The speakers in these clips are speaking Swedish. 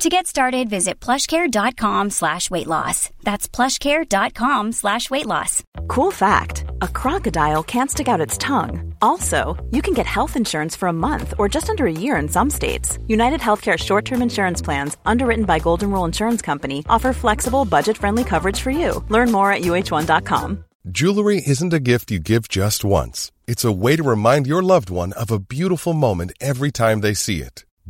To get started, visit plushcare.com slash weight loss. That's plushcare.com slash weight loss. Cool fact a crocodile can't stick out its tongue. Also, you can get health insurance for a month or just under a year in some states. United Healthcare short term insurance plans, underwritten by Golden Rule Insurance Company, offer flexible, budget friendly coverage for you. Learn more at uh1.com. Jewelry isn't a gift you give just once, it's a way to remind your loved one of a beautiful moment every time they see it.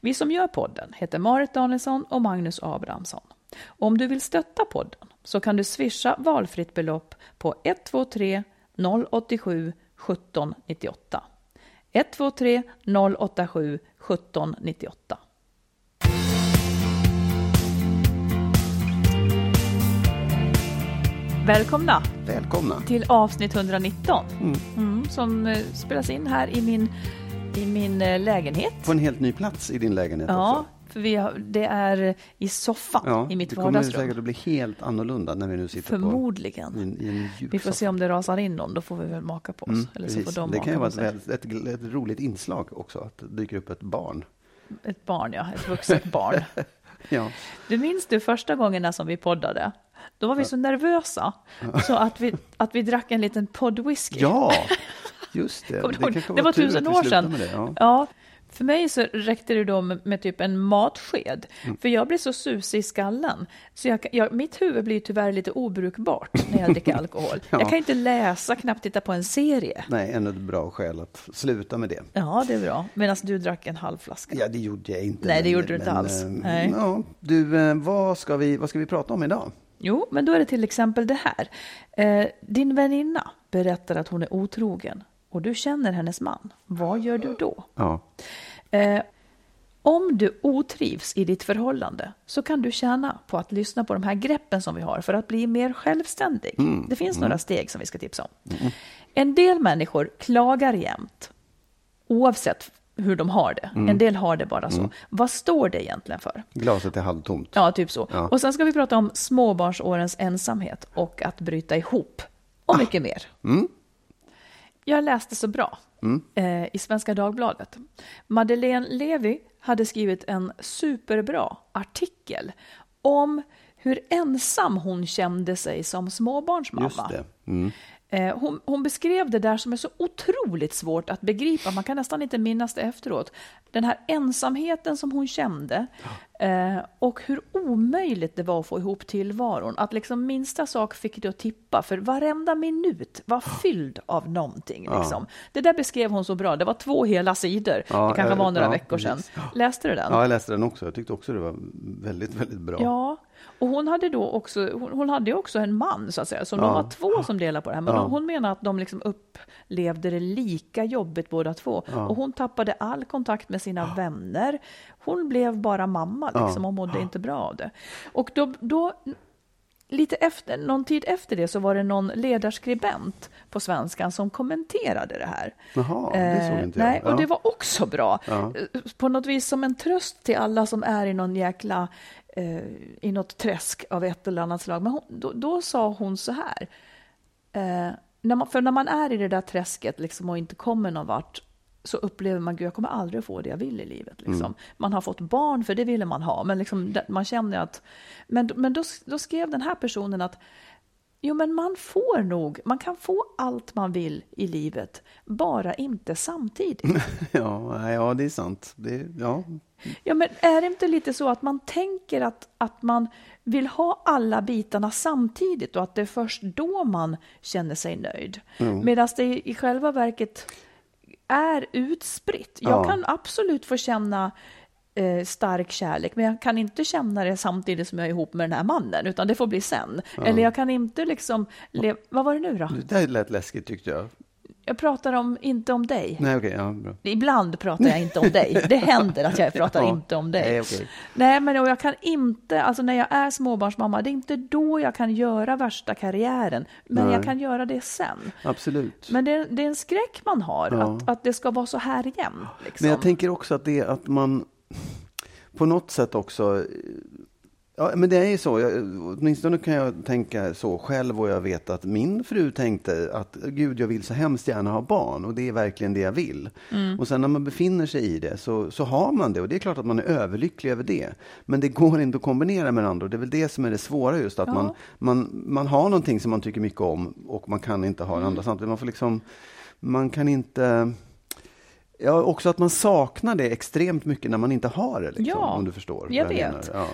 Vi som gör podden heter Marit Danielsson och Magnus Abrahamsson. Om du vill stötta podden så kan du swisha valfritt belopp på 123 087 1798. 123 087 1798. Välkomna Välkomna. till avsnitt 119 mm, som eh, spelas in här i min, i min eh, lägenhet. På en helt ny plats i din lägenhet Ja, också. för vi har, det är i soffan Ja, i mitt det kommer vardagsrum. säkert att bli helt annorlunda när vi nu sitter Förmodligen. på i en, i en djup Vi får se om det rasar in någon, då får vi väl maka på oss. Mm, Eller så får de det kan ju vara ett, ett, ett roligt inslag också, att det dyker upp ett barn. Ett barn, ja. Ett vuxet barn. Ja, Du minns du första gångerna som vi poddade? Då var vi så nervösa så att vi, att vi drack en liten poddwhisky. ja just det. Kommer kanske Det var tusen år sedan. Det, ja. Ja, för mig så räckte det då med, med typ en matsked. Mm. För jag blir så susig i skallen. Så jag, jag, mitt huvud blir tyvärr lite obrukbart när jag dricker alkohol. Ja. Jag kan inte läsa, knappt titta på en serie. Nej, ännu ett bra skäl att sluta med det. Ja, det är bra. Medan du drack en halv flaska. Ja, det gjorde jag inte. Nej, det men- gjorde du inte men, alls. eh, Nej. Ja, du, eh, vad ska, vi, vad ska vi prata om idag? Jo, men då är det till exempel det här. Eh, din väninna berättar att hon är otrogen och du känner hennes man. Vad gör du då? Ja, Eh, om du otrivs i ditt förhållande så kan du tjäna på att lyssna på de här greppen som vi har för att bli mer självständig. Det finns några steg som vi ska tipsa om. En del människor klagar jämt, oavsett hur de har det. En del har det bara så. Vad står det egentligen för? glaset är halvtomt. Ja, typ så. Ja. Och sen ska vi prata om småbarnsårens ensamhet och att bryta ihop. Och mycket mer. Jag läste så bra eh, i Svenska Dagbladet. Madeleine Levi hade skrivit en superbra artikel om hur ensam hon kände sig som småbarnsmamma. Mm. Eh, Hon, hon beskrev det där som är så otroligt svårt att begripa. Man kan nästan inte minnas det efteråt. Den här ensamheten som hon kände eh, och hur omöjligt det var att få ihop tillvaron. Att liksom minsta sak fick det att tippa, för varenda minut var fylld av någonting. Liksom. Det där beskrev hon så bra. Det var två hela sidor. Ja, det kanske eh, var några ja, veckor sedan. Läste du den? Ja, jag läste den också. Jag tyckte också det var väldigt, väldigt bra. Ja, och hon hade då också, hon, hon hade också en man så att säga, så de Ja. var två som delade på det här. Men Ja. de, hon menar att de liksom upplevde det lika jobbigt båda två. Och hon tappade all kontakt med sina vänner. Hon blev bara mamma liksom och mådde inte bra av det. Och då, då lite efter, någon tid efter det så var det någon ledarskribent på Svenskan som kommenterade det här. Jaha, det såg Eh, inte jag. Nej, och Ja. det var också bra. Ja. Eh, På något vis som en tröst till alla som är i någon jäkla eh, i något träsk av ett eller annat slag. Men hon, då, då sa hon så här. Eh, när man, för när man är i det där träsket liksom och inte kommer någon vart så upplever man att jag kommer aldrig få det jag vill i livet. Liksom. Mm. Man har fått barn, för det ville man ha, men liksom, man känner att... Men, men då, då skrev den här personen att Jo, men man får nog, man kan få allt man vill i livet, bara inte samtidigt. Ja, ja det är sant. Det, ja. Ja, men är det inte lite så att man tänker att, att man vill ha alla bitarna samtidigt och att det är först då man känner sig nöjd? Medan det i själva verket är utspritt. Jag Ja. kan absolut få känna eh, stark kärlek, men jag kan inte känna det samtidigt som jag är ihop med den här mannen, utan det får bli sen. Eller jag kan inte liksom, le- vad var det nu då? Det där lät läskigt tyckte jag. Jag pratar om, inte om dig. Nej, okej, ja, bra. Ibland pratar jag inte om dig. Det händer att jag pratar Ja. inte om dig. Nej, okej. Nej, men och jag kan inte, alltså när jag är småbarnsmamma, det är inte då jag kan göra värsta karriären, men Nej. jag kan göra det sen. Absolut. Men det, är- det är en skräck man har, Ja. att, att det ska vara så här igen. Liksom. Men jag tänker också att det att man på något sätt också Ja, men det är ju så. Jag, åtminstone kan jag tänka så själv och jag vet att min fru tänkte att gud, jag vill så hemskt gärna ha barn och det är verkligen det jag vill. Och sen när man befinner sig i det så, så har man det och det är klart att man är överlycklig över det. Men det går inte att kombinera med andra och det är väl det som är det svåra just att Ja. man, man, man har någonting som man tycker mycket om och man kan inte ha det andra samtidigt. Man får liksom, man kan inte Ja, också att man saknar det extremt mycket när man inte har det. Liksom, Ja, om du förstår. jag vet. Ja.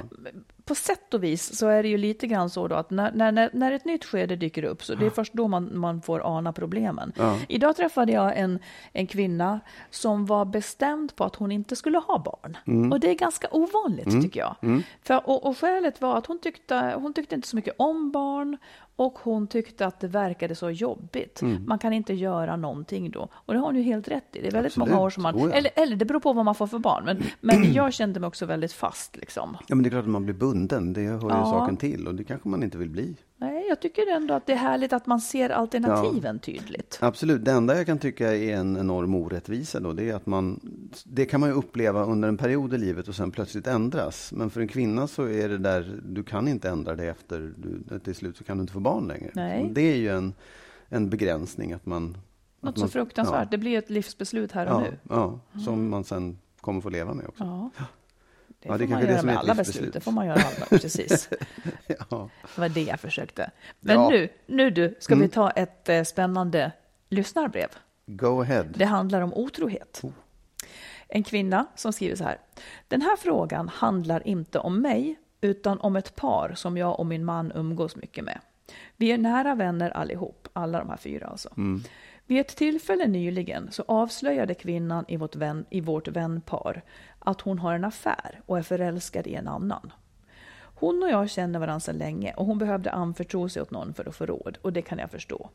På sätt och vis så är det ju lite grann så då att när, när, när- ett nytt skede dyker upp så det är först då man, man får ana problemen. Ja. Idag träffade jag en, en kvinna som var bestämd på att hon inte skulle ha barn. Mm. Och det är ganska ovanligt tycker jag. För, och, och skälet var att hon tyckte, hon tyckte inte så mycket om barn och hon tyckte att det verkade så jobbigt. Mm. Man kan inte göra någonting då. Och det har hon ju helt rätt i. Det är väldigt Absolut. många år som man... Oh ja. eller, eller det beror på vad man får för barn. Men, men jag kände mig också väldigt fast liksom. ja, men det är klart att man blir bunden. Det hör ju Ja. saken till och det kanske man inte vill bli. Nej, jag tycker ändå att det är härligt att man ser alternativen tydligt. Absolut. Det enda jag kan tycka är en enorm orättvisa då, det är att man, det kan man ju uppleva under en period i livet och sen plötsligt ändras. Men för en kvinna så är det där, du kan inte ändra det efter, du, till slut så kan du inte få barn längre. Nej. Det är ju en, en begränsning att man... Något att så man, fruktansvärt. Det blir ett livsbeslut här och Ja, nu. ja, som man sen kommer få leva med också. Ja. Det Ja, det får är man det göra med alla livsbeslut. beslut. Det får man göra alla, precis. Ja. Det var det jag försökte. Men Ja. nu, nu du, ska Mm. vi ta ett eh, spännande lyssnarbrev. Go ahead. Det handlar om otrohet. En kvinna som skriver så här. Den här frågan handlar inte om mig, utan om ett par som jag och min man umgås mycket med. Vi är nära vänner allihop, alla de här fyra alltså. Vid ett tillfälle nyligen så avslöjade kvinnan i vårt, vän, i vårt vänpar att hon har en affär och är förälskad i en annan. Hon och jag känner varandra sedan länge och hon behövde anförtro sig åt någon för att få råd och det kan jag förstå.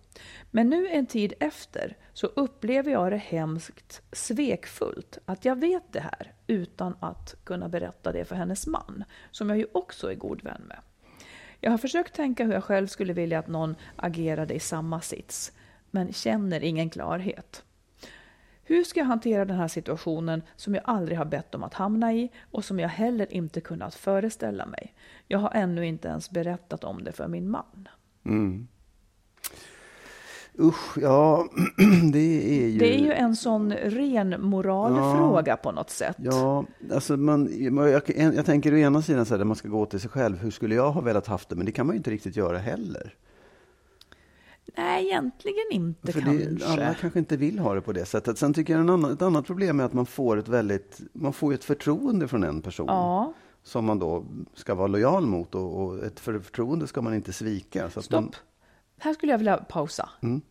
Men nu en tid efter så upplever jag det hemskt svekfullt att jag vet det här utan att kunna berätta det för hennes man, som jag ju också är god vän med. Jag har försökt tänka hur jag själv skulle vilja att någon agerade i samma sits, men känner ingen klarhet. Hur ska jag hantera den här situationen som jag aldrig har bett om att hamna i och som jag heller inte kunnat föreställa mig? Jag har ännu inte ens berättat om det för min man. Usch, ja, det är ju... Det är ju en sån ren moralfråga på något sätt. Ja, alltså man, jag, jag tänker å ena sidan så här, där man ska gå till sig själv. Hur skulle jag ha velat haft det? Men det kan man ju inte riktigt göra heller. Nej, egentligen inte För kanske. det, alla kanske inte vill ha det på det sättet. Sen tycker jag en annan, ett annat problem är att man får ett väldigt, man får ett förtroende från en person. Ja, Som man då ska vara lojal mot och, och ett för- förtroende ska man inte svika. Så stopp. Man, Här skulle jag vilja pausa. Mm.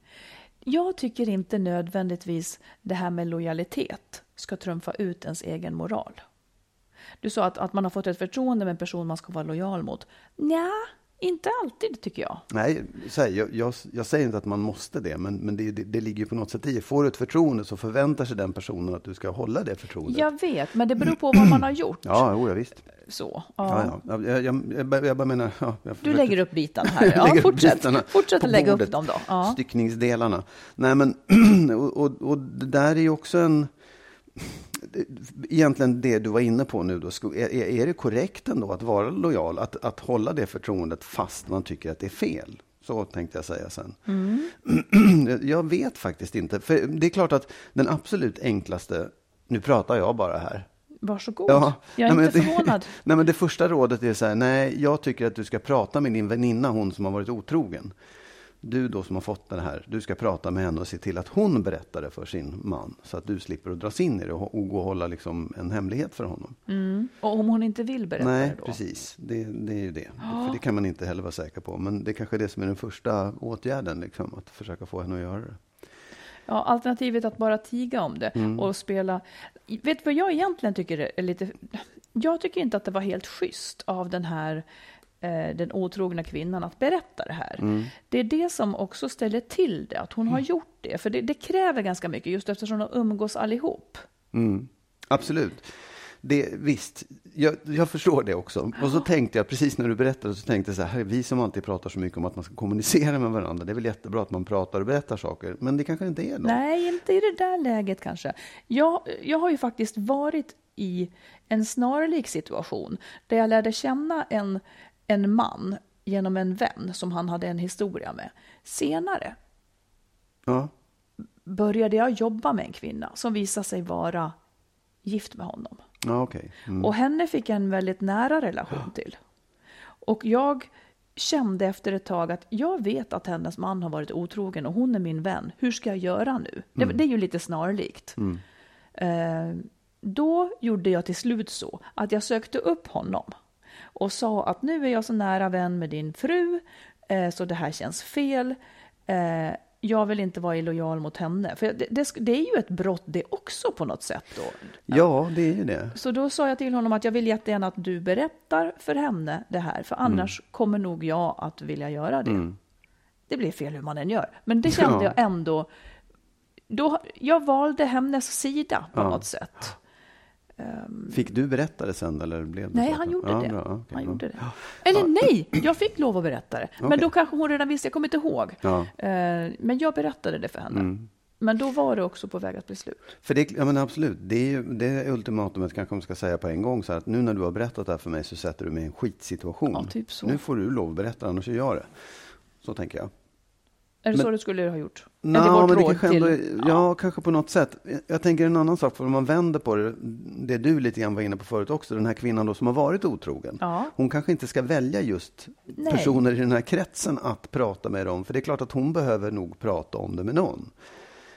Jag tycker inte nödvändigtvis det här med lojalitet ska trumfa ut ens egen moral. Du sa att, att man har fått ett förtroende med en person man ska vara lojal mot. Nja, inte alltid tycker jag. nej, här, jag, jag, jag säger inte att man måste det, men, men det, det, det ligger ju på något sätt i. Får du ett förtroende så förväntar sig den personen att du ska hålla det förtroendet. Jag vet, men det beror på vad man har gjort. Ja, jo, ja visst. Så, Ja, ja. ja. Jag, jag, jag, bara- menar... Ja, jag Du lägger upp bitarna här. Ja, fortsätt. Fortsätt lägga bordet. upp dem då. Ja. Styckningsdelarna. Nej, men och, och, och det där är ju också en... Egentligen det du var inne på nu då, är, är det korrekt ändå att vara lojal? Att, att hålla det förtroendet fast man tycker att det är fel? Så tänkte jag säga sen. jag vet faktiskt inte. För det är klart att den absolut enklaste, nu pratar jag bara här. Varsågod. Ja, jag är nej, inte förvånad. Det, nej, men det första rådet är så här, nej, jag tycker att du ska prata med din väninna, hon som har varit otrogen du då som har fått det här, du ska prata med henne och se till att hon berättar det för sin man. Så att du slipper att dras in i det och, gå och hålla liksom en hemlighet för honom. Mm. Och om hon inte vill berätta Nej, det då? precis. Det, det är ju det. Ja. För det kan man inte heller vara säker på. Men det kanske är det som är den första åtgärden, liksom, att försöka få henne att göra det. Ja, alternativet att bara tiga om det mm. och spela... Vet du vad jag egentligen tycker är lite... Jag tycker inte att det var helt schysst av den här den otrogna kvinnan att berätta det här. Mm. Det är det som också ställer till det, att hon har mm. gjort det. För det, det, kräver ganska mycket, just eftersom de umgås allihop. Mm. Absolut. Det, visst, jag, jag, förstår det också. Och så tänkte jag, precis när du berättade, så tänkte jag så här, vi som alltid pratar så mycket om att man ska kommunicera med varandra, det är väl jättebra att man pratar och berättar saker, men det kanske inte är då? Nej, inte i det där läget kanske. Jag, jag har ju faktiskt varit i en snarlik situation, där jag lärde känna en, en man genom en vän som han hade en historia med. Senare ja. började jag jobba med en kvinna som visade sig vara gift med honom. Ja, okay. Mm. Och henne fick jag en väldigt nära relation till. Och jag kände efter ett tag att jag vet att hennes man har varit otrogen och hon är min vän. Hur ska jag göra nu? Mm. Det, det, är ju lite snarlikt. Mm. Eh, då gjorde jag till slut så att jag sökte upp honom och sa att nu är jag så nära vän med din fru, eh, så det här känns fel. Eh, jag vill inte vara illojal mot henne. För det, det, det, är ju ett brott det också på något sätt. Då. Ja, det är ju det. Så då sa jag till honom att jag vill jättegärna att du berättar för henne det här, för annars mm. kommer nog jag att vilja göra det. Mm. Det blir fel hur man än gör, men det kände ja. jag ändå. Då, jag valde hennes sida på ja. något sätt. Ehm, fick du berätta det sen? Eller blev nej, han gjorde ja, det. Bra, okay, han gjorde det. Eller nej, jag fick lov att berätta det. Men okay. då kanske hon redan visste, jag kommer inte ihåg. Ja. Ehm, men jag berättade det för henne. Mm. Men då var det också på väg att bli slut. För det, ja, men absolut, det är ju det ultimatumet kanske man ska säga på en gång. Så att nu när du har berättat det här för mig så sätter du mig i en skitsituation. Ja, typ. Nu får du lov att berätta, annars gör jag det. Så tänker jag. Är det men, så du skulle ha gjort? No, är det men det kanske ändå, till, ja, ja, kanske på något sätt. Jag tänker en annan sak, för om man vänder på det, det du lite grann var inne på förut också, den här kvinnan då som har varit otrogen. Ja. Hon kanske inte ska välja just Nej. personer i den här kretsen att prata med dem, för det är klart att hon behöver nog prata om det med någon.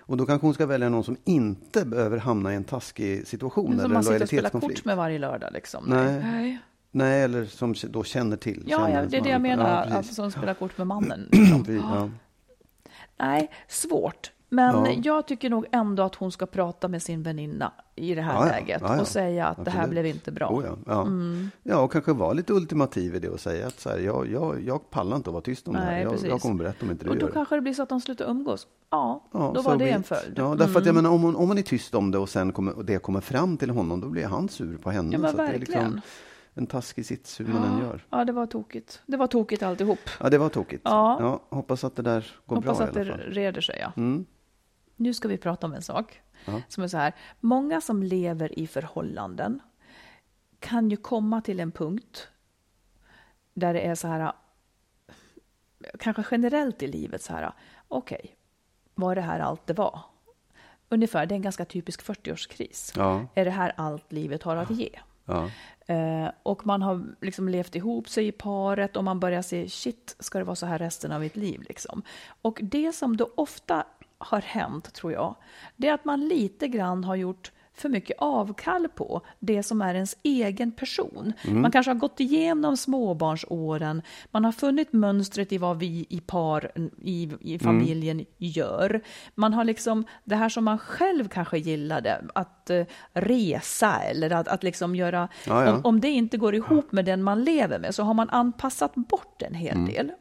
Och då kanske hon ska välja någon som inte behöver hamna i en taskig situation. Men som man sitter och spelar kort med varje lördag liksom. Nej. Nej. Nej, eller som då känner till. Ja, känner ja det är det jag menar, ja, alltså, som spelar kort med mannen. Liksom. ja. Nej, svårt. Men ja. jag tycker nog ändå att hon ska prata med sin väninna i det här ja, läget ja, och säga att Absolut. det här blev inte bra. Oh, ja. Mm. ja, och kanske vara lite ultimativ i det och säga att så här, jag, jag, jag pallar inte att vara tyst om Nej, det här. Jag, jag kommer berätta om inte du Och då gör kanske det blir så att de slutar umgås. Ja, då var det en följd. Ja, därför mm. att jag menar, om, hon, om man är tyst om det och sen kommer, och det kommer fram till honom, då blir han sur på henne. Ja, men så verkligen. En taskig sits hur man än gör. Ja, det var tokigt. Det var tokigt alltihop. Ja, det var tokigt. Ja. ja hoppas att det där går hoppas bra Hoppas att det reder sig, ja. Mm. Nu ska vi prata om en sak ja. som är så här. Många som lever i förhållanden kan ju komma till en punkt där det är så här, kanske generellt i livet så här, okej, okay, var det här allt det var? Ungefär, det är en ganska typisk 40-årskris. Ja. Är det här allt livet har att ge? Ja. Eh, och man har liksom levt ihop sig i paret och man börjar se, shit, ska det vara så här resten av mitt liv? Liksom. Och det som då ofta har hänt, tror jag, det är att man lite grann har gjort för mycket avkall på det som är ens egen person. Mm. Man kanske har gått igenom småbarnsåren, man har funnit mönstret i vad vi i par, i, i mm. familjen mm. gör. Man har liksom det här som man själv kanske gillade, att uh, resa eller att, att liksom göra, ja, ja. Om, om, det inte går ihop med den man lever med så har man anpassat bort en hel mm. del.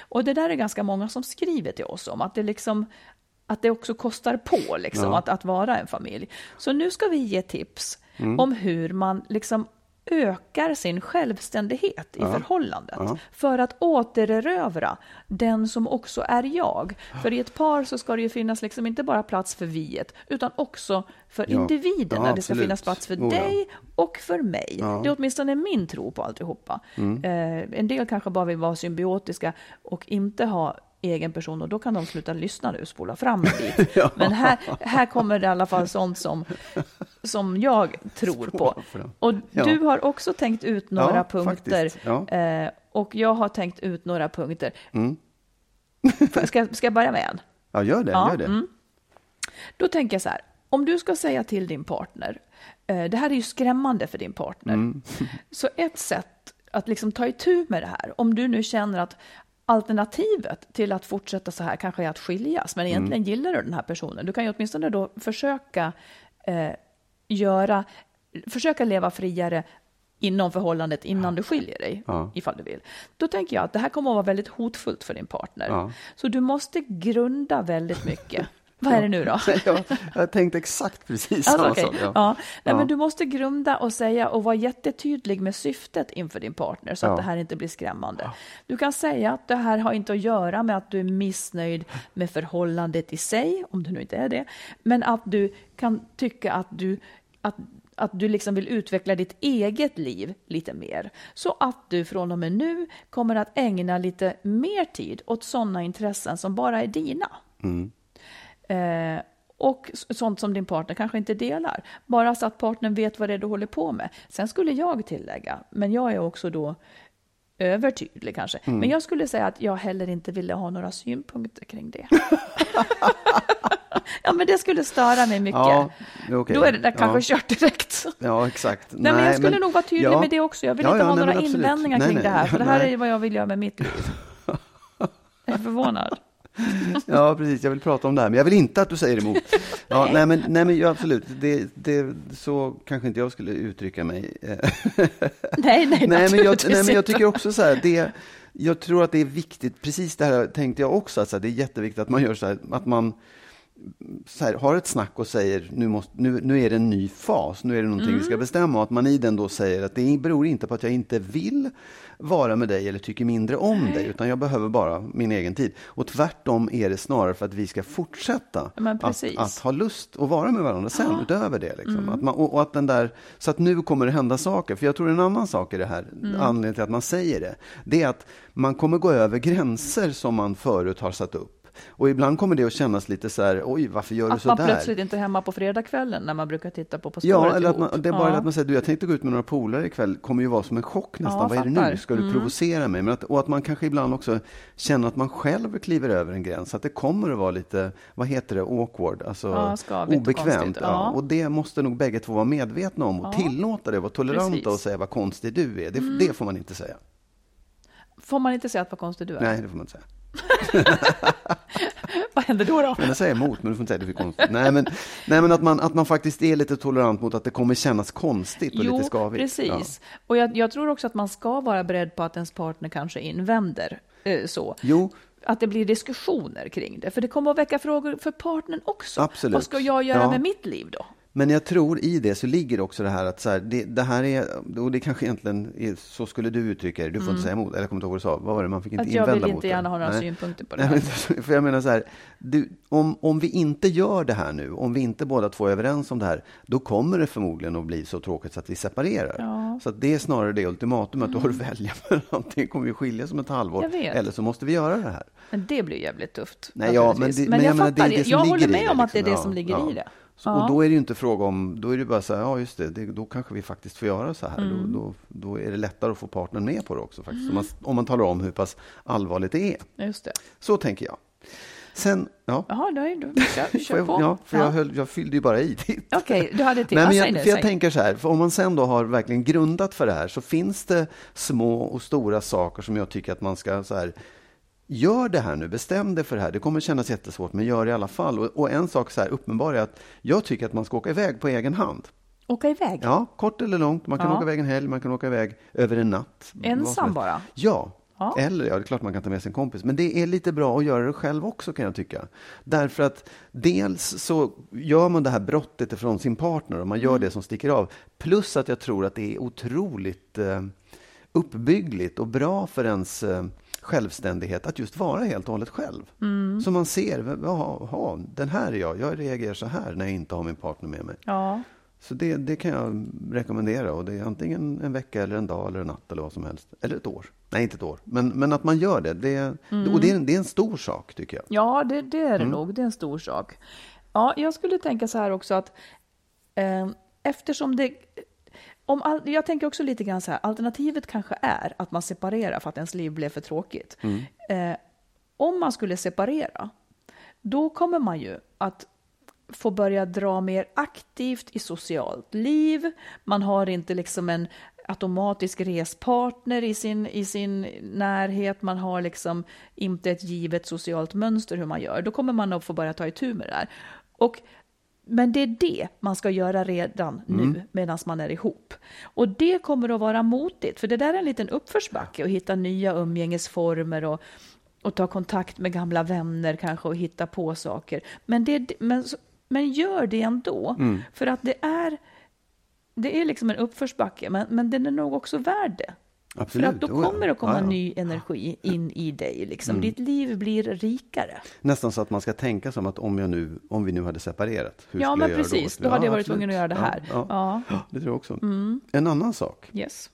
Och det där är ganska många som skriver till oss om, att det liksom att det också kostar på liksom, ja. att, att vara en familj. Så nu ska vi ge tips mm. om hur man liksom ökar sin självständighet i ja. förhållandet ja. för att återerövra den som också är jag. För i ett par så ska det ju finnas liksom inte bara plats för viet utan också för ja. individerna. Ja, det ska finnas plats för oh, dig och för mig. Det är åtminstone min tro på alltihopa. Mm. Eh, en del kanske bara vill vara symbiotiska och inte ha egen person och då kan de sluta lyssna nu och spola fram en bit. ja. Men här, här kommer det i alla fall sånt som som jag tror på. Och Ja. du har också tänkt ut några Ja, punkter. Eh, och jag har tänkt ut några punkter. Mm. ska, ska jag börja med en? Ja, gör det. Gör det. mm. Då tänker jag så här, om du ska säga till din partner, eh, det här är ju skrämmande för din partner, Mm. så ett sätt att liksom ta itu med det här, om du nu känner att alternativet till att fortsätta så här kanske är att skiljas, men egentligen Mm. gillar du den här personen, du kan ju åtminstone då försöka eh, göra, försöka leva friare inom förhållandet innan du skiljer dig, Ja. ifall du vill. Då tänker jag att det här kommer att vara väldigt hotfullt för din partner. Ja. Så du måste grunda väldigt mycket. Vad är det nu då? jag, jag tänkte exakt precis Alltså, samma okej. sak. ja. Ja. Nej, Ja. Men du måste grunda och säga och vara jättetydlig med syftet inför din partner så att det här inte blir skrämmande. Du kan säga att det här har inte att göra med att du är missnöjd med förhållandet i sig, om du nu inte är det, men att du kan tycka att du, att, att du liksom vill utveckla ditt eget liv lite mer. Så att du från och med nu kommer att ägna lite mer tid åt sådana intressen som bara är dina. Eh, och sånt som din partner kanske inte delar. Bara så att partnern vet vad det är du håller på med. Sen skulle jag tillägga, men jag är också då övertydlig kanske. Mm. Men jag skulle säga att jag heller inte ville ha några synpunkter kring det. ja, men det skulle störa mig mycket. Ja, okej. Då är det där kanske ja. kört direkt. Ja, exakt. Nej, men jag skulle nog vara tydlig ja. med det också. Jag vill inte ha nej, några men invändningar Nej, kring nej. det här, för det här Nej. är vad jag vill göra med mitt liv. Jag är förvånad. Ja, precis. Jag vill prata om det här, men jag vill inte att du säger emot. Ja, nej, men, nej, men ja, absolut. Det, det, så kanske inte jag skulle uttrycka mig. Nej, nej, nej, men jag, nej, men jag tycker också så här, det, jag tror att det är viktigt, precis det här tänkte jag också, att så här, det är jätteviktigt att man gör så här, att man här, har ett snack och säger nu, måste, nu, nu är det en ny fas, nu är det någonting vi Mm. ska bestämma och att man i den då säger att det beror inte på att jag inte vill vara med dig eller tycker mindre om dig, utan jag behöver bara min egen tid. Och tvärtom är det snarare för att vi ska fortsätta att, att ha lust att vara med varandra sen, utöver det. Liksom. Att man, och, och att den där, så att nu kommer det hända saker. För jag tror en annan sak i det här, anledningen till att man säger det, det är att man kommer gå över gränser som man förut har satt upp. Och ibland kommer det att kännas lite så här, oj, varför gör du Att så man där? plötsligt inte är hemma på fredagskvällen när man brukar titta på På spåret Ja, eller att man, det är bara Ja. att man säger, du jag tänkte gå ut med några polare ikväll, kommer ju vara som en chock nästan. Ja, Vad är det nu? Ska du provocera mig? Men att, och att man kanske ibland också känner att man själv kliver över en gräns. Att det kommer att vara lite, vad heter det, awkward, alltså Ja, skavigt och obekvämt. konstigt, Ja. Och det måste nog bägge två vara medvetna om och tillåta det, vara toleranta Precis. Mm. och säga vad konstig du är. Det, det får man inte säga. Får man inte säga att vad konstig du är? Nej, det får man inte säga. Vad händer då? då? Men jag säger emot, men du får inte säga det är konstigt. Nej, men, nej, men att, man, att man faktiskt är lite tolerant mot att det kommer kännas konstigt och Jo, lite skavigt. precis. Och jag, jag tror också att man ska vara beredd på att ens partner kanske invänder eh, så. Jo, Att det blir diskussioner kring det. För det kommer att väcka frågor för partnern också. Absolut. Vad ska jag göra Ja. med mitt liv då? Men jag tror i det så ligger också det här att så här, det, det här är, och det kanske egentligen är, så skulle du uttrycka det, du får inte säga emot, eller jag kommer inte ihåg vad du sa, vad var det, man fick inte Mm. Att jag invända vill mot inte det. gärna ha några Nej. synpunkter på det Nej, här. men, för jag menar så här, du, om, om vi inte gör det här nu, om vi inte båda två är överens om det här, då kommer det förmodligen att bli så tråkigt så att vi separerar. Ja. Mm. Så det är snarare det ultimatumet, att du har att välja mellan, antingen kommer vi skiljas om ett halvår, Jag eller så måste vi göra det här. Men det blir jävligt tufft. Nej, ja, men det- men men jag, jag menar, det det jag håller med om att det är det som ligger i det. Så, Och då är det ju inte fråga om, då är det bara så här, ja just det, det då kanske vi faktiskt får göra så här. Mm. Då, då, då är det lättare att få partnern med på det också faktiskt. Om, man, om man talar om hur pass allvarligt det är. Just det. Så tänker jag. Sen, ja. Jaha, då är du. Kör, kör på. ja, för Ja. Jag, höll, jag fyllde ju bara i ditt. Okej, du hade till. Nej, Ja, men jag, för jag tänker så här, för om man sen då har verkligen grundat för det här så finns det små och stora saker som jag tycker att man ska så här, gör det här nu, bestäm dig för det här. Det kommer kännas jättesvårt, men gör det i alla fall. Och, och en sak så här uppenbar är att jag tycker att man ska åka iväg på egen hand. Åka iväg? Ja, kort eller långt. Man kan Ja. åka iväg en helg, man kan åka iväg över en natt. Ensam bara? Ja. Ja. Eller ja, det är klart man kan ta med sig en kompis. Men det är lite bra att göra det själv också kan jag tycka. Därför att dels så gör man det här brottet ifrån sin partner och man gör Mm. det som sticker av. Plus att jag tror att det är otroligt eh, uppbyggligt och bra för ens eh, självständighet att just vara helt och hållet själv. Mm. Så man ser, jaha, den här är jag, jag reagerar så här när jag inte har min partner med mig. Ja. Så det, det kan jag rekommendera. Och det är antingen en vecka, eller en dag, eller en natt eller vad som helst. Eller ett år. Nej, inte ett år. Men, men att man gör det. det Och det är, det är en stor sak, tycker jag. Ja, det, det är Mm. det nog. Det är en stor sak. Ja, jag skulle tänka så här också att eh, eftersom det... Om all, jag tänker också lite grann så här, alternativet kanske är att man separerar för att ens liv blev för tråkigt. Eh, om man skulle separera, då kommer man ju att få börja dra mer aktivt i socialt liv. Man har inte liksom en automatisk respartner i sin, i sin närhet. Man har liksom inte ett givet socialt mönster hur man gör. Då kommer man att få börja ta itu med det där. Och men det är det man ska göra redan nu medan man är ihop. Och det kommer att vara motigt, för det där är en liten uppförsbacke att hitta nya umgängesformer och, och ta kontakt med gamla vänner kanske och hitta på saker. Men, det, men, men gör det ändå, för att det är, det är liksom en uppförsbacke, men, men den är nog också värd det. Absolut. För att då ja. kommer det komma Ja, ja. ny energi in i dig. Liksom. Ditt liv blir rikare. Nästan så att man ska tänka som att om, jag nu, om vi nu hade separerat, hur Ja, skulle men jag göra precis. då? Då hade jag varit absolut. tvungen att göra det här. Ja, ja. Ja. det tror jag också. En annan sak. Yes.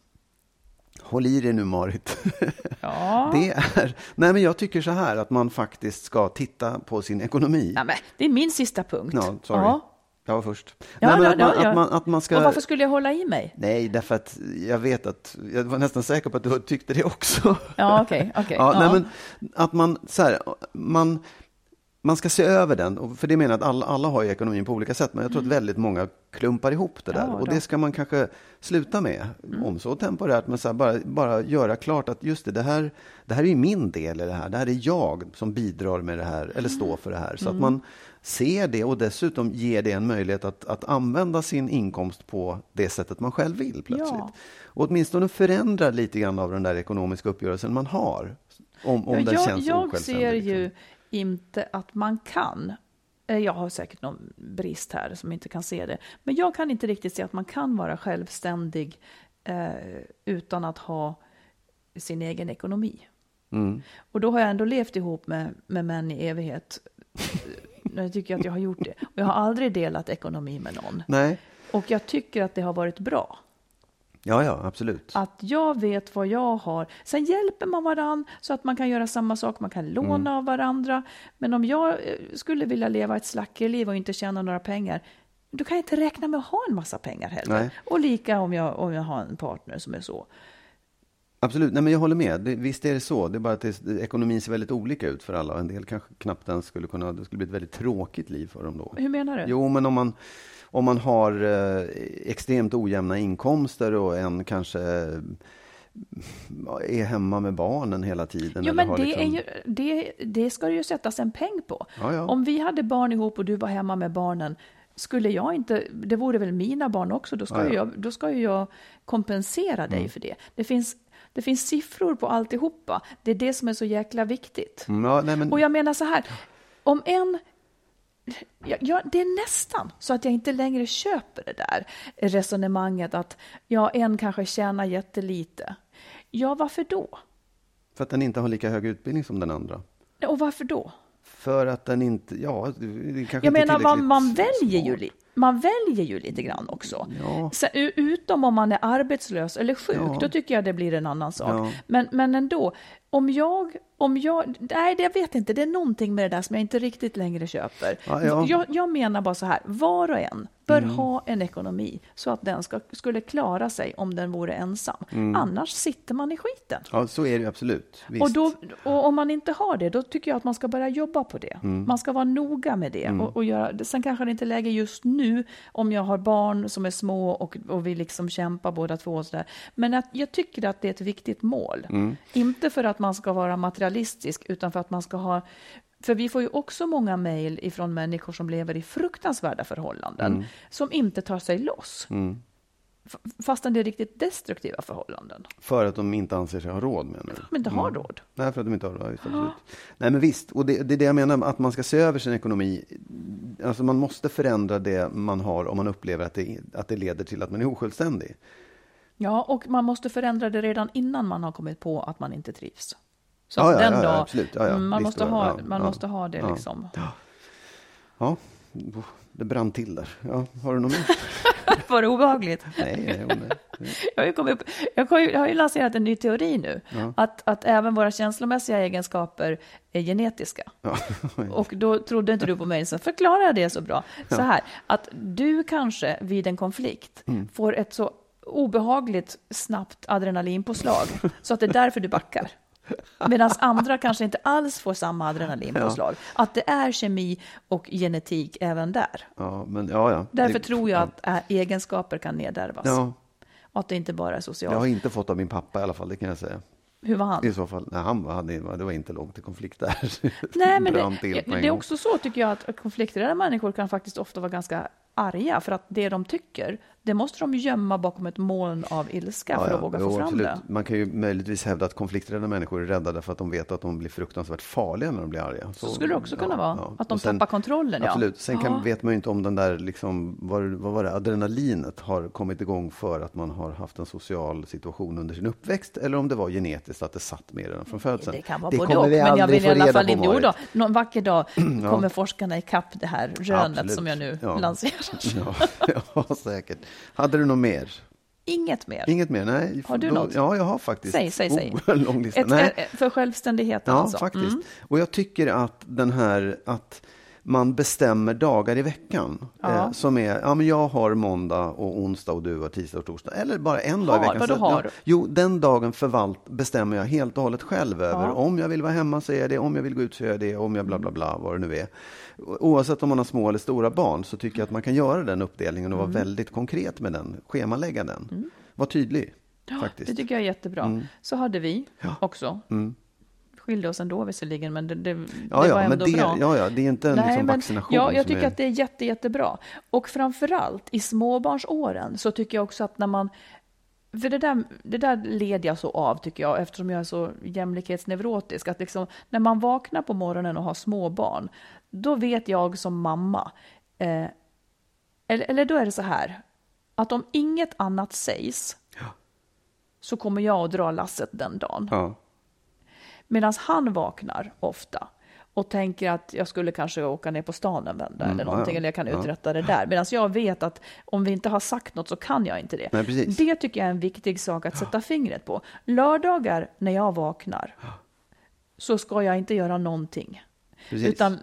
Håll i dig nu Marit. Ja. Det är, nej men jag tycker så här att man faktiskt ska titta på sin ekonomi. Ja, men det är min sista punkt. Ja, sorry. Ja. Jag var först. Ja, nej, men ja, att, man, ja, ja. Att, man, att man ska... Och varför skulle jag hålla i mig? Nej, därför att jag vet att, jag var nästan säker på att du tyckte det också. Ja, okej. okej. Ja, ja. Nej, men att man, så här, man, man ska se över den, för det menar jag att alla, alla har ju ekonomin på olika sätt, men jag tror att väldigt många klumpar ihop det där. Mm. Ja, och. Mm. det ska man kanske sluta med, om så temporärt, men så här, bara, bara göra klart att just det, det här, det här är ju min del i det här. Det här är jag som bidrar med det här, eller står för det här. Så Mm. att man ser det och dessutom ger det en möjlighet att, att använda sin inkomst på det sättet man själv vill plötsligt. Ja. Och åtminstone förändra lite grann av den där ekonomiska uppgörelsen man har. Om, om Ja, den jag, känns jag ser liksom. ju inte att man kan. Eh, Jag har säkert någon brist här som inte kan se det. Men jag kan inte riktigt se att man kan vara självständig eh, utan att ha sin egen ekonomi. Mm. Och då har jag ändå levt ihop med, med män i evighet. Jag tycker att jag har gjort det. Och jag har aldrig delat ekonomi med någon. Nej, Och jag tycker att det har varit bra. ja, ja, absolut. Att jag vet vad jag har. Sen hjälper man varann så att man kan göra samma sak. Man kan låna Mm. av varandra. Men om jag eh, skulle vilja leva ett slackerliv och inte tjäna några pengar. Då kan jag inte räkna med att ha en massa pengar heller. Nej. Och lika om jag, om jag har en partner som är så. Absolut, nej men jag håller med. Det, visst är det så. Det är bara att det, ekonomin ser väldigt olika ut för alla. En del kanske knappt ens skulle kunna, det skulle bli ett väldigt tråkigt liv för dem då. Hur menar du? Jo, men om man, om man har eh, extremt ojämna inkomster och en kanske eh, är hemma med barnen hela tiden. Jo, men har det, liksom- är ju, det, det ska det ju sättas en peng på. Ja, ja. Om vi hade barn ihop och du var hemma med barnen, skulle jag inte, det vore väl mina barn också, då ska, Ja, ja. Ju, jag, då ska jag kompensera dig Mm. för det. Det finns, det finns siffror på alltihopa. Det är det som är så jäkla viktigt. Ja, nej, men, Och jag menar så här, om en... Ja, ja, det är nästan så att jag inte längre köper det där resonemanget att ja, en kanske tjänar jättelite. Ja, varför då? För att den inte har lika hög utbildning som den andra. Och varför då? För att den inte, ja, kanske Jag inte menar, man, man, väljer ju, smart. Man väljer ju lite grann också. Ja. Så, utom om man är arbetslös eller sjuk, Ja. då tycker jag det blir en annan sak. Ja. Men, men ändå, om jag, om jag, nej det- jag vet inte, det är någonting med det där som jag inte riktigt längre köper. Ja, ja. Jag, jag menar bara så här, var och en bör Mm. ha en ekonomi så att den ska, skulle klara sig om den vore ensam. Annars sitter man i skiten. Ja, så är det absolut. Mm. Visst. Och, då, och om man inte har det, då tycker jag att man ska börja jobba på det. Mm. Man ska vara noga med det. Och, och göra, sen kanske det inte är läge just nu om jag har barn som är små och, och vi liksom kämpar båda två. Och så där. Men att, jag tycker att det är ett viktigt mål. Mm. Inte för att man ska vara materialistisk, utan för att man ska ha för vi får ju också många mejl ifrån människor som lever i fruktansvärda förhållanden, Mm. som inte tar sig loss. F- Fastän det är riktigt destruktiva förhållanden. För att de inte anser sig ha råd med det. De inte har råd. Nej, för att de inte har råd. Just, absolut. Nej, men visst. Och det, det är det jag menar, att man ska se över sin ekonomi. Alltså man måste förändra det man har om man upplever att det, att det leder till att man är osjälvständig. Ja, och man måste förändra det redan innan man har kommit på att man inte trivs. Så Ja, den ja, dag. Ja, ja. Mm, man, Visst, måste ha, man måste ha det Ja. liksom. Ja, det brann till där. Ja, har du något mer? Var det obehagligt? Nej, nej, nej. Jag har ju, kommit jag har ju lanserat en ny teori nu, att, att även våra känslomässiga egenskaper är genetiska. Och då trodde inte du på mig, så förklarar jag det så bra. Så här, att du kanske vid en konflikt Mm. får ett så obehagligt snabbt adrenalinpåslag, så att det är därför du backar. Medan andra kanske inte alls får samma adrenalinpåslag. Att det är kemi och genetik även där. Ja, men ja, ja. Därför Det- tror jag att äh, egenskaper kan nedärvas. Ja, Och att det inte bara är jag socialt. har inte fått av min pappa i alla fall, det kan jag säga. Hur var han? I så fall, nej, han hade, det var inte långt till konflikt där. Nej, men det, det är också så tycker jag att konflikträdda människor kan faktiskt ofta vara ganska arga för att det de tycker, det måste de gömma bakom ett moln av ilska för att våga jo, få fram absolut. det. Man kan ju möjligtvis hävda att konflikträdda människor är rädda därför att de vet att de blir fruktansvärt farliga när de blir arga. Så skulle det också kunna vara, att de sen- tappar kontrollen. Ja. Absolut. Sen kan, Ja. vet man ju inte om den där, liksom, vad, vad var det, adrenalinet har kommit igång för att man har haft en social situation under sin uppväxt eller om det var genetiskt att det satt med redan från födseln. Det kan vara Det både och, vi men jag vill i alla fall inte... Jo då, någon vacker dag kommer forskarna ikapp det här rönet Absolut. som jag nu Ja. lanserar. Ja, ja, säkert. Hade du något mer? Inget mer. Inget mer? Nej. Har du Då- något? Ja, jag har faktiskt. Säg, säg, säg. Oh, lång lista. Ett, Nej. ett, för självständigheten Ja, alltså. faktiskt. Mm. Och jag tycker att den här att man bestämmer dagar i veckan. Ja. Eh, som är, ja men jag har måndag och onsdag och du har tisdag och torsdag. Eller bara en dag i Har, veckan. vadå Så- har? Ja, jo, den dagen förvalt, bestämmer jag helt och hållet själv över. Ja. Om jag vill vara hemma så är jag det, om jag vill gå ut så är jag det, om jag bla bla bla, vad det nu är. Oavsett om man har små eller stora barn så tycker jag att man kan göra den uppdelningen och Mm. vara väldigt konkret med den, schemalägga den. Var tydlig, faktiskt. Det tycker jag är jättebra. Mm. Så hade vi också. Skilde oss ändå visserligen, men det, det, Ja, det var ja, men ändå det, bra. ja, ja, det är inte en liksom, vaccination. ja, jag tycker är... att det är jätte, jättebra. Och framförallt i småbarnsåren så tycker jag också att när man för det där, det där leder jag så av, tycker jag, eftersom jag är så jämlikhetsneurotisk. Att liksom, när man vaknar på morgonen och har små barn, då vet jag som mamma, eh, eller, eller då är det så här, att om inget annat sägs, så kommer jag att dra lasset den dagen. Ja. Medan han vaknar ofta och tänker att jag skulle kanske åka ner på stan en vända eller någonting, Mm, ja, eller jag kan Ja. uträtta det där. Medan jag vet att om vi inte har sagt något så kan jag inte det. Nej. Det tycker jag är en viktig sak att sätta fingret på. Lördagar när jag vaknar så ska jag inte göra någonting. Precis. Utan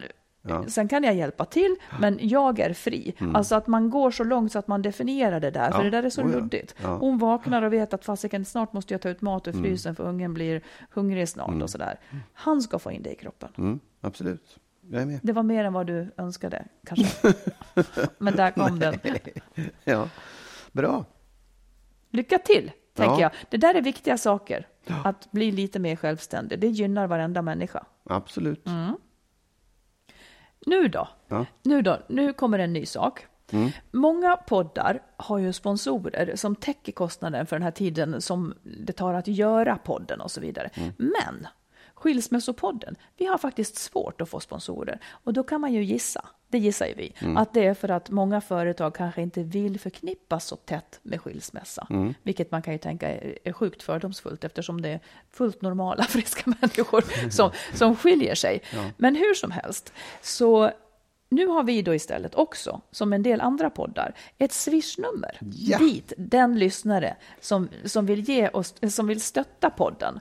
Ja. Mm. Sen kan jag hjälpa till, men jag är fri. Alltså att man går så långt så att man definierar det där, Ja, för det där är så oh luddigt. Ja. Hon vaknar och vet att fasiken, snart måste jag ta ut mat ur frysen för ungen blir hungrig snart och sådär. Han ska få in det i kroppen. Mm, absolut. Det var mer än vad du önskade, kanske. men där kom den. Ja. Bra. Lycka till, tänker Ja. jag. Det där är viktiga saker. Att bli lite mer självständig. Det gynnar varenda människa. Absolut. Mm. Nu då? Ja. Nu då? Nu kommer en ny sak. Många poddar har ju sponsorer som täcker kostnaden för den här tiden som det tar att göra podden och så vidare. Men Skilsmässopodden, vi har faktiskt svårt att få sponsorer. Och då kan man ju gissa, det gissar ju vi, att det är för att många företag kanske inte vill förknippas så tätt med skilsmässa. Vilket man kan ju tänka är, sjukt fördomsfullt eftersom det är fullt normala, friska människor som, som skiljer sig. Men hur som helst, så nu har vi då istället också, som en del andra poddar, ett swishnummer Ja. dit den lyssnare som, som, vill ge oss, som vill stötta podden.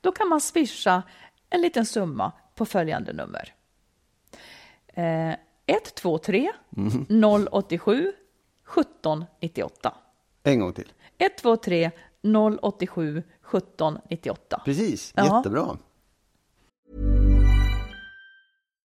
Då kan man swisha en liten summa på följande nummer. Eh, 123 087 1798. En gång till. 123 087 1798. Precis. Ja. Jättebra.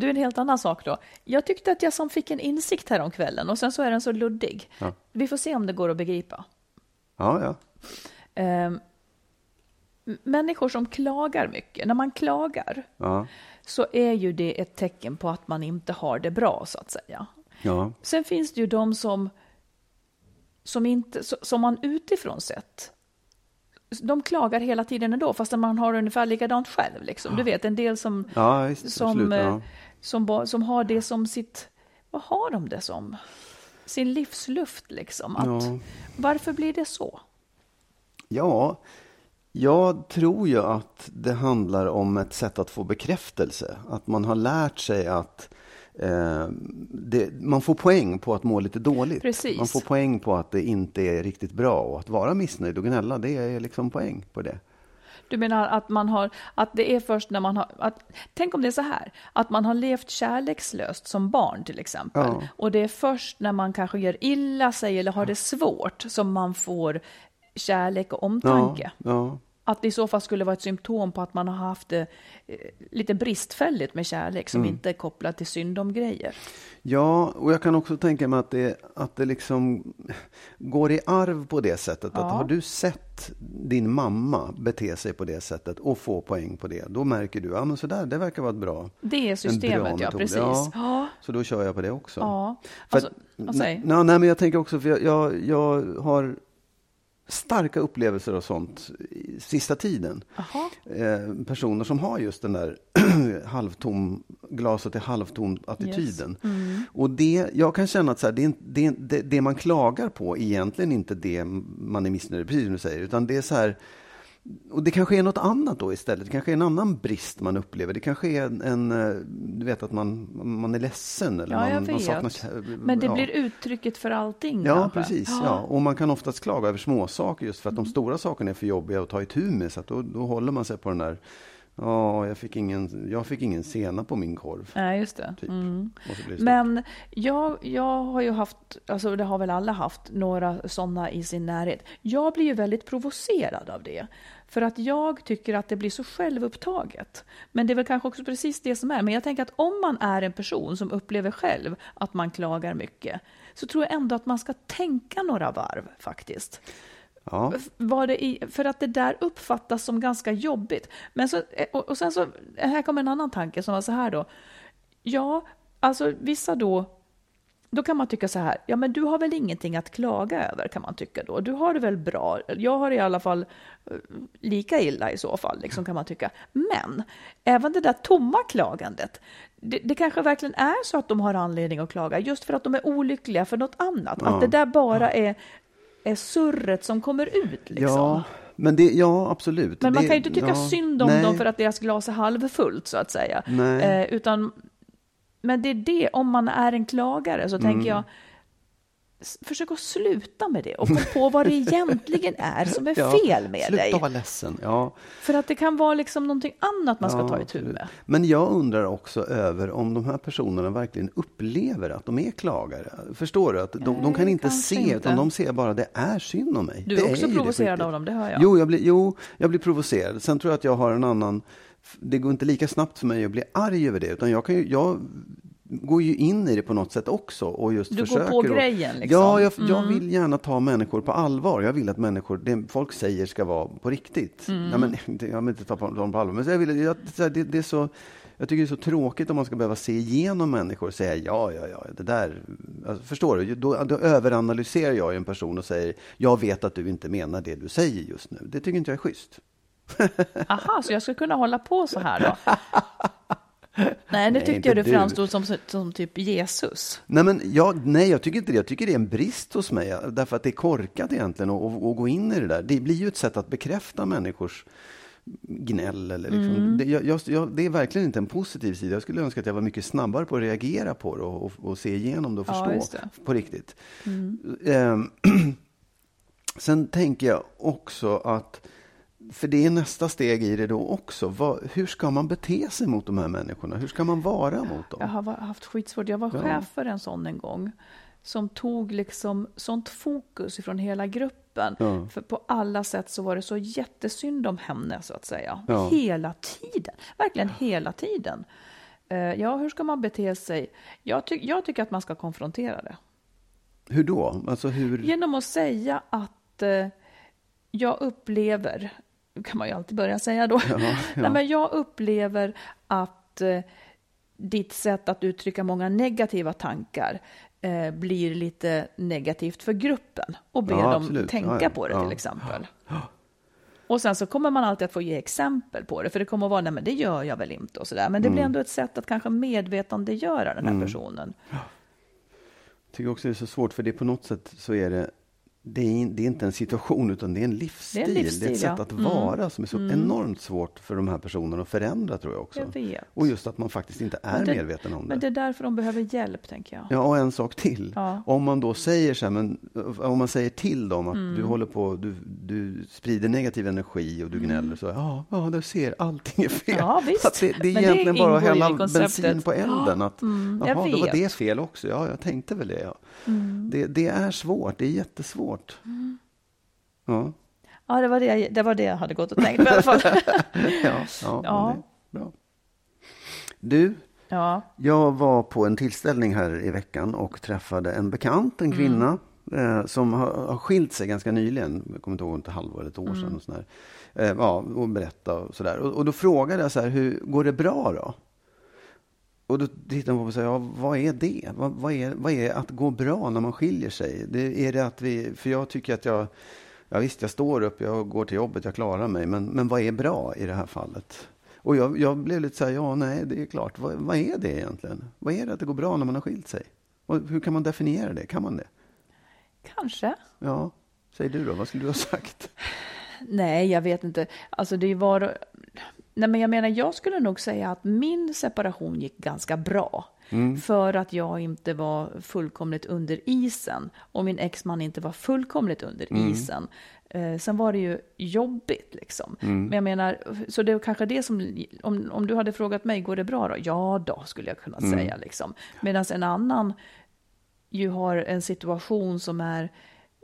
Du, en helt annan sak då. Jag tyckte att jag som fick en insikt här om kvällen och sen så är den så luddig. Ja. Vi får se om det går att begripa. Ja, ja. Ehm, m- människor som klagar mycket, när man klagar Ja, så är ju det ett tecken på att man inte har det bra så att säga. ja. Sen finns det ju de som, som, inte, som man utifrån sett, de klagar hela tiden ändå, fast man har ungefär likadant själv. Liksom. Du vet, en del som, ja visst, som, absolut. eh, Ja. Som, som har det som sitt, vad har de det som? Sin livsluft liksom. Att, Ja. Varför blir det så? ja, jag tror ju att det handlar om ett sätt att få bekräftelse. Att man har lärt sig att eh, det, man får poäng på att må lite dåligt. Precis. Man får poäng på att det inte är riktigt bra. Och att vara missnöjd och gnälla, det är liksom poäng på det. Du menar att man har, att det är först när man har, att, tänk om det är så här, att man har levt kärlekslöst som barn till exempel. Ja. Och det är först när man kanske gör illa sig eller har det svårt som man får kärlek och Ja, omtanke. ja. Att det i så fall skulle vara ett symptom på att man har haft det eh, lite bristfälligt med kärlek som Mm. inte är kopplat till synd om grejer. Ja, och jag kan också tänka mig att det, att det liksom går i arv på det sättet. Ja. Att har du sett din mamma bete sig på det sättet och få poäng på det, då märker du, ja men sådär, det verkar vara ett bra, Det är systemet, ja precis. Ja, Ja, så då kör jag på det också. ja. Alltså, att- nej, nej, men jag tänker också, för jag, jag, jag har starka upplevelser av sånt i sista tiden. Eh, personer som har just den där halvtom, glaset är halvtom attityden. Mm. Och det, jag kan känna att så här, det, det, det, det man klagar på är egentligen inte det man är missnöjd med, precis som du säger, utan det är så här, och det kanske är något annat då istället. Det kanske är en annan brist man upplever. Det kanske är en, en eh, du vet att man, man är ledsen eller Ja, man, man saknar Men det ja. blir uttrycket för allting Ja, kanske. precis. Ja. Och man kan oftast klaga över små saker just för att Mm. de stora sakerna är för jobbiga att ta itu med. Så att då, då håller man sig på den där, ja, jag fick ingen, jag fick ingen sena på min korv. Nej, just det. Typ. Mm. Det. Men jag, jag har ju haft, alltså det har väl alla haft, några sådana i sin närhet. Jag blir ju väldigt provocerad av det. För att jag tycker att det blir så självupptaget. Men det är väl kanske också precis det som är. Men jag tänker att om man är en person som upplever själv att man klagar mycket, så tror jag ändå att man ska tänka några varv faktiskt. ja. Var det i, för att det där uppfattas som ganska jobbigt. Men så, och, och sen så, här kommer en annan tanke som var så här då. Ja, alltså vissa då, då kan man tycka så här, ja men du har väl ingenting att klaga över kan man tycka då. Du har det väl bra, jag har det i alla fall eh, lika illa i så fall, liksom kan man tycka. Men även det där tomma klagandet, det, det kanske verkligen är så att de har anledning att klaga just för att de är olyckliga för något annat. Ja. Att det där bara är, är surret som kommer ut liksom. ja, men det, ja absolut. Men man det, kan ju inte tycka ja, synd om nej. dem för att deras glas är halvfullt så att säga. Eh, utan, men det är det, om man är en klagare så Mm. tänker jag, försök att sluta med det och kom på vad det egentligen är som är Ja, fel med Sluta dig. vara ledsen. Ja, För att det kan vara liksom någonting annat man ska ja, ta itu med. Men jag undrar också över om de här personerna verkligen upplever att de är klagare. Förstår du? Att de, de kan Nej, inte se, inte. utan de ser bara det är synd om mig. Du det är också det på provocerad riktigt. av dem, det hör jag. Jo jag, blir, jo, jag blir provocerad. Sen tror jag att jag har en annan... Det går inte lika snabbt för mig att bli arg över det. Utan jag, kan ju, jag, går ju in i det på något sätt också och just Du försöker. går på att- grejen, liksom. Ja, jag, jag vill gärna ta människor på allvar. Jag vill att människor, det folk säger ska vara på riktigt. Mm. Nej, men, jag vill inte ta dem på allvar, men jag, vill, jag, det, det är så, jag tycker det är så tråkigt om man ska behöva se igenom människor och säga ja, ja, ja, det där. Alltså, förstår du? Då, då överanalyserar jag en person och säger jag vet att du inte menar det du säger just nu. Det tycker inte jag är schysst. Aha, så jag ska kunna hålla på så här då? Nej, nu inte jag du du. framstod som, som typ Jesus. Nej, men jag, nej, jag tycker inte det. Jag tycker det är en brist hos mig. Därför att det är korkat egentligen att, att, att gå in i det där. Det blir ju ett sätt att bekräfta människors gnäll. Eller liksom. Mm. det, jag, jag, det är verkligen inte en positiv sida. Jag skulle önska att jag var mycket snabbare på att reagera på det och, och, och se igenom det och Ja, förstå just det. på riktigt. Ehm, sen tänker jag också att för det är nästa steg i det då också. Vad, hur ska man bete sig mot de här människorna? Hur ska man vara mot dem? Jag har haft skitsvårt. Jag var Ja. chef för en sån en gång som tog liksom sånt fokus ifrån hela gruppen. Ja. För på alla sätt så var det så jättesynd om henne så att säga. Ja. Hela tiden. Verkligen hela tiden. Eh, Ja, hur ska man bete sig? Jag, ty- jag tycker att man ska konfrontera det. Hur då? Alltså hur? Genom att säga att eh, jag upplever, kan man ju alltid börja säga då, Nej, men jag upplever att eh, ditt sätt att uttrycka många negativa tankar eh, blir lite negativt för gruppen och ber Ja, dem absolut. tänka Ja, ja. på det Ja. till exempel. Och sen så kommer man alltid att få ge exempel på det, för det kommer att vara, nej men det gör jag väl inte och sådär. Men det Mm. blir ändå ett sätt att kanske medvetandegöra den här personen. tycker också det är så svårt, för det är på något sätt så är det det är, det är inte en situation, utan det är en livsstil. Det är livsstil, ett sätt ja. att Mm. vara som är så enormt svårt för de här personerna att förändra, tror jag också. Jag. Och just att man faktiskt inte är det- medveten om det. Men det är därför de behöver hjälp, tänker jag. Ja, och en sak till. Ja. Om man då säger så här, men, om man säger till dem att Mm. du håller på, du, du sprider negativ energi och du gnäller så, ja, ja, du ser, allting är fel. Mm. Ja, visst. Det, det är Men det egentligen bara att hälla bensin på elden. Att, Mm, jaha, då var. Mm. det fel också. Ja, jag tänkte väl det. Ja. Det, det är svårt, det är jättesvårt. Ja. Ja, det var det, det var det jag hade gått och tänkt på i alla fall. Ja, ja, Ja. bra. Du, Ja, Jag var på en tillställning här i veckan och träffade en bekant, en kvinna, eh, som har, har skilt sig ganska nyligen. Jag kommer inte ihåg, inte halvår eller ett år sedan. Och sådär. Eh, ja, och berätta och sådär. Och, och då frågade jag så här, hur går det bra då? Och då tittade hon på mig och sa, ja, vad är det? Vad, vad, är, vad är att gå bra när man skiljer sig? Det, är det att vi, för jag tycker att jag, ja visst, jag står upp, jag går till jobbet, jag klarar mig, men, men vad är bra i det här fallet? Och jag, jag blev lite så här, ja, nej, det är klart. Vad, vad är det egentligen? Vad är det att det går bra när man har skilt sig? Och hur kan man definiera det? Kan man det? kanske. Ja, säg du då, vad skulle du ha sagt? Nej, jag vet inte. Alltså det var... Nej, men jag menar, jag skulle nog säga att min separation gick ganska bra. För att jag inte var fullkomligt under isen och min exman inte var fullkomligt under isen. Eh, sen var det ju jobbigt liksom. Men jag menar, så det är kanske det som, om, om du hade frågat mig, går det bra då? Ja då, skulle jag kunna säga liksom. Medan en annan ju har en situation som är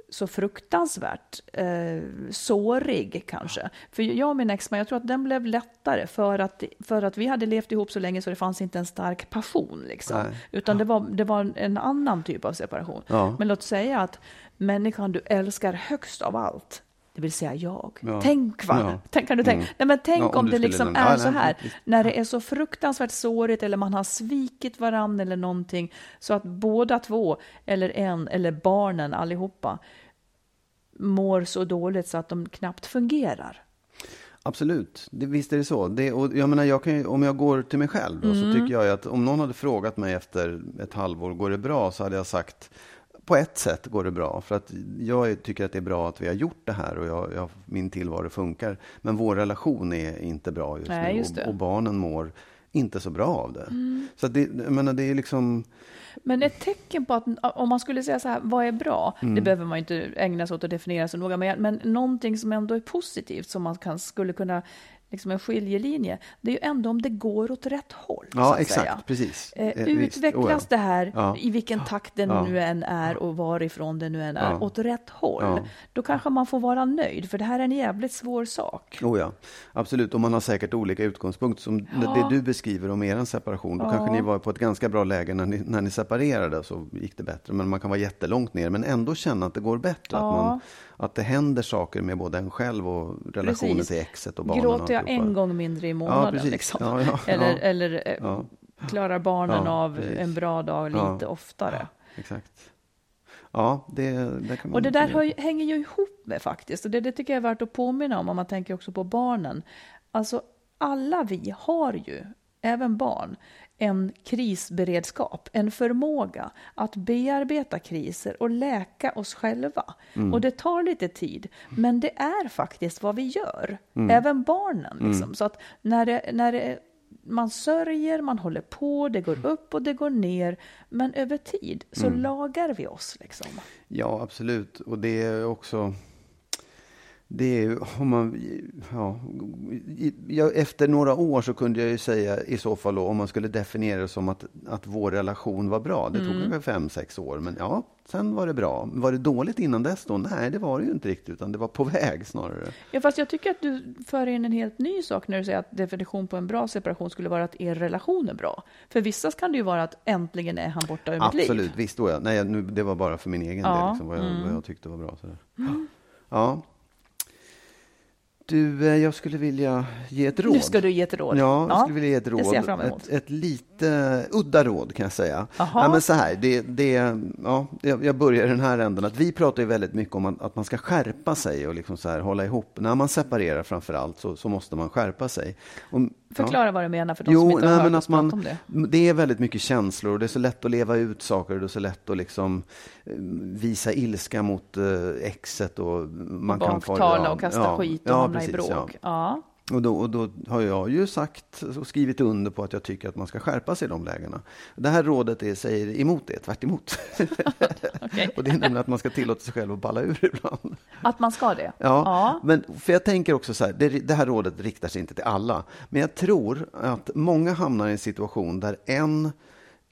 så fruktansvärt eh, sårig kanske. För jag och min exman, jag tror att den blev lättare för att, för att vi hade levt ihop så länge så det fanns inte en stark passion. Liksom. Nej. Utan det var, det var en annan typ av separation. Ja. Men låt säga att människan du älskar högst av allt, det vill säga jag. Ja. Tänk va? Ja. Tänk, kan du tänka? Nej, men tänk Ja, om, om det liksom är Ja, så nej, här, visst. när det är så fruktansvärt sårigt eller man har svikit varandra eller någonting, så att båda två, eller en, eller barnen allihopa, mår så dåligt så att de knappt fungerar. Absolut, det, visst är det så. Det, och jag menar, jag ju, om jag går till mig själv då, så tycker jag att om någon hade frågat mig efter ett halvår, går det bra? Så hade jag sagt, på ett sätt går det bra. För att jag tycker att det är bra att vi har gjort det här och jag, jag, min tillvaro funkar. Men vår relation är inte bra just Nej, nu just och, och barnen mår inte så bra av det. Så att det, jag menar, det är liksom... Men ett tecken på att om man skulle säga så här, vad är bra? Det behöver man ju inte ägna sig åt att definiera så noga, men, men någonting som ändå är positivt som man kan, skulle kunna liksom en skiljelinje, det är ju ändå om det går åt rätt håll. Ja, exakt. säga. Precis. Eh, Eh, visst. utvecklas Oh, ja. det här, Ja. i vilken takt det Ja. nu än är och varifrån det nu än är, Ja. åt rätt håll, då kanske man får vara nöjd, för det här är en jävligt svår sak. Oh ja, absolut. Och man har säkert olika utgångspunkt. Som det du beskriver om er separation. Då kanske ni var på ett ganska bra läge när ni, när ni separerade, så gick det bättre. Men man kan vara jättelångt ner, men ändå känna att det går bättre. Att, man, att det händer saker med både en själv och relationen Precis. till exet och barnen. Gråter jag en gång mindre i månaden, precis. liksom. Ja, ja, eller, ja. eller eh, Ja. klarar barnen Ja, av precis. en bra dag lite Ja. oftare. Exakt. Ja, det, det kan man... Och det där hör, hänger ju ihop med faktiskt, och det, det tycker jag är värt att påminna om, om man tänker också på barnen. Alltså, alla vi har ju, även barn, en krisberedskap, en förmåga att bearbeta kriser och läka oss själva. Och det tar lite tid, men det är faktiskt vad vi gör, även barnen. Liksom. Så att när, det, när det, man sörjer, man håller på, det går upp och det går ner, men över tid så lagar vi oss. Liksom. Ja, absolut. Och det är också... Det är om man, ja, efter några år så kunde jag ju säga i så fall då, om man skulle definiera det som att, att vår relation var bra. Det tog kanske fem, sex år, men ja, sen var det bra. Var det dåligt innan dess då? Nej, det var det ju inte riktigt, utan det var på väg snarare. Ja, fast jag tycker att du för in en helt ny sak när du säger att definition på en bra separation skulle vara att er relation är bra. För vissa kan det ju vara att äntligen är han borta ur mitt liv. Absolut, visst då ja. Nej, nu, det var bara för min egen Ja, Mm. del, liksom, vad, jag, vad jag tyckte var bra. Sådär. Ja. Du, eh, jag skulle vilja ge ett råd. Nu ska du ge ett råd. Ja, jag skulle vilja ge ett det råd. ser jag fram emot. Ett, ett lite udda råd kan jag säga. Ja, men så här, det, det, ja, jag jag börjar i den här änden. Att vi pratar ju väldigt mycket om att, att man ska skärpa sig och liksom så här, hålla ihop. När man separerar framför allt så, så måste man skärpa sig. Och, Förklara vad du menar för de Jo, som inte har nej, hört men att man, om det. det är väldigt mycket känslor och det är så lätt att leva ut saker och det är så lätt att liksom eh, visa ilska mot eh, exet och man kan Baktala ja, och kasta ja, skit och ja, hamna i precis, ja. bråk. Ja. Och då, och då har jag ju sagt och skrivit under på att jag tycker att man ska skärpa sig i de lägena. Det här rådet är, säger emot det, tvärt emot. Och det är nämligen att man ska tillåta sig själv att balla ur ibland. Att man ska det? Ja, Ja. Men, för jag tänker också så här, det, det här rådet riktar sig inte till alla. Men jag tror att många hamnar i en situation där en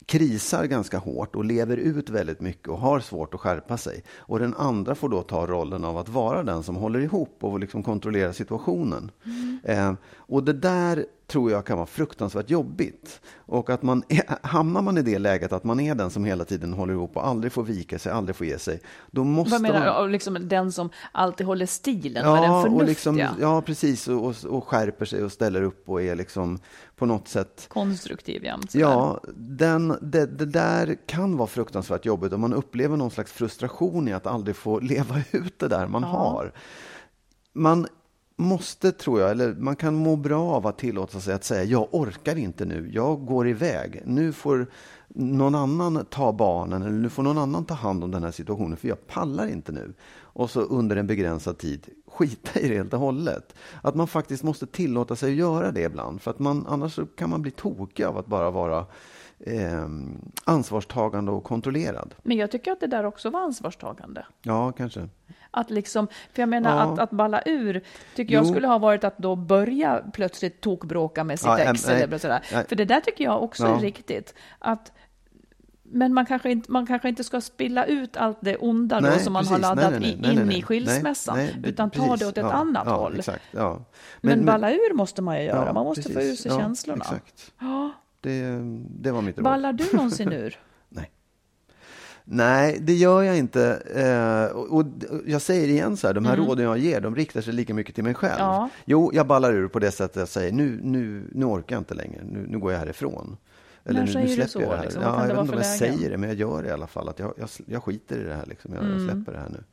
krisar ganska hårt och lever ut väldigt mycket och har svårt att skärpa sig. Och den andra får då ta rollen av att vara den som håller ihop och liksom kontrollera situationen. Eh, och det där tror jag kan vara fruktansvärt jobbigt. Och att man är, hamnar man i det läget att man är den som hela tiden håller ihop och aldrig får vika sig, aldrig får ge sig. Då måste Vad menar man... du? Och Liksom den som alltid håller stilen med den Ja, och förnuftiga, liksom, ja, precis. Och, och, och skärper sig och ställer upp och är liksom på något sätt konstruktiv jämt. Ja, den, det, det där kan vara fruktansvärt jobbigt om man upplever någon slags frustration i att aldrig få leva ut det där man har. Man måste, tror jag, eller man kan må bra av att tillåta sig att säga jag orkar inte nu, jag går iväg. Nu får någon annan ta barnen eller nu får någon annan ta hand om den här situationen för jag pallar inte nu. Och så under en begränsad tid skita i det helt och hållet. Att man faktiskt måste tillåta sig att göra det ibland för att man, annars så kan man bli tokig av att bara vara eh, ansvarstagande och kontrollerad. Men jag tycker att det där också var ansvarstagande. Ja, kanske. Att liksom, för jag menar Ja. att, att balla ur, tycker jag Jo. skulle ha varit att då börja plötsligt tokbråka med sitt Ja, ex nej, eller sådär. nej. För det där tycker jag också Ja. är riktigt. Att, men man kanske, inte, man kanske inte ska spilla ut allt det onda då Nej, som man precis. har laddat nej, nej, in i skilsmässan. Utan ta precis. det åt ett Ja, annat ja, håll. Exakt, ja. Men, balla ur måste man ju göra, man måste få ur precis. sig känslorna. Exakt. Ja. Det, det var mitt råd. Ballar du någonsin ur? Nej. Nej, det gör jag inte. Eh, och, och jag säger igen så här, de här råden jag ger, de riktar sig lika mycket till mig själv. Mm. Ja. Jo, jag ballar ur på det sättet jag säger, nu, nu, nu orkar jag inte längre, nu, nu går jag härifrån. När nu, säger du släpper så, jag det här. liksom? Ja, jag vet inte om jag lägen? säger det, men jag gör det i alla fall. Att jag, jag, jag skiter i det här, liksom. jag, Mm. jag släpper det här nu.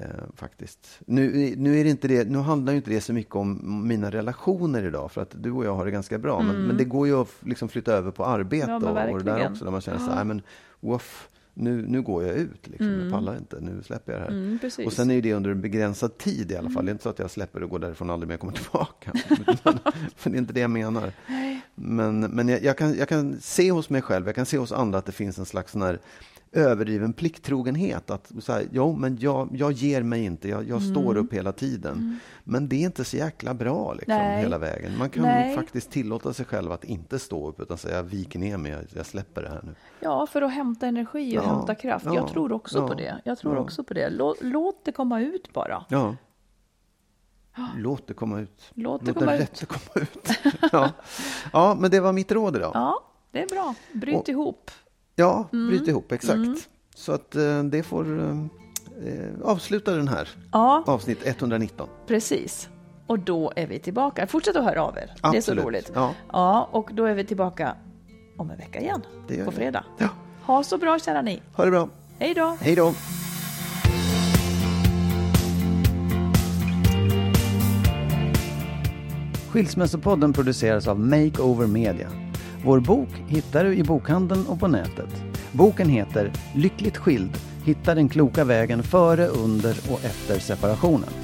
Eh, faktiskt. Nu, nu, är det inte det, nu handlar ju inte det så mycket om mina relationer idag, för att du och jag har det ganska bra. Men, men det går ju att flytta flytta över på arbete Mm. Ja, och, och det där också, där man känner så här, men woof, nu, nu går jag ut, liksom. jag pallar inte, nu släpper jag det här. Mm, och sen är ju det under en begränsad tid i alla fall. Det är inte så att jag släpper och går därifrån och aldrig mer kommer tillbaka. men, för det är inte det jag menar. Men, men jag, jag, kan, jag kan se hos mig själv, jag kan se hos andra att det finns en slags sån här överdriven plikttrogenhet. Att så här, jo, men jag, jag ger mig inte, jag, jag Mm. står upp hela tiden. Men det är inte så jäkla bra liksom, Nej. hela vägen. Man kan faktiskt tillåta sig själv att inte stå upp utan säga jag viker ner mig, jag, jag släpper det här nu. Ja, för att hämta energi och Ja, hämta kraft. ja, jag tror också ja, på det. Jag tror också på det. Låt, låt det komma ut bara. Ja. Låt det komma ut. Låt det Låt komma ut. komma ut. ja. ja, men det var mitt råd idag. Ja, det är bra. Bryt Och- ihop. Ja, Mm. bryt ihop, exakt. Så att eh, det får eh, avsluta den här Ja, avsnitt 119. precis. Och då är vi tillbaka. Fortsätt att höra av er. Det är så Absolut. roligt. Ja. ja, och då är vi tillbaka om en vecka igen. Det gör På fredag. Ja. Ha så bra kära ni. Ha det bra. Hej då! Hej då. Skilsmässopodden produceras av Makeover Media. Vår bok hittar du i bokhandeln och på nätet. Boken heter Lyckligt skild. Hitta den kloka vägen före, under och efter separationen.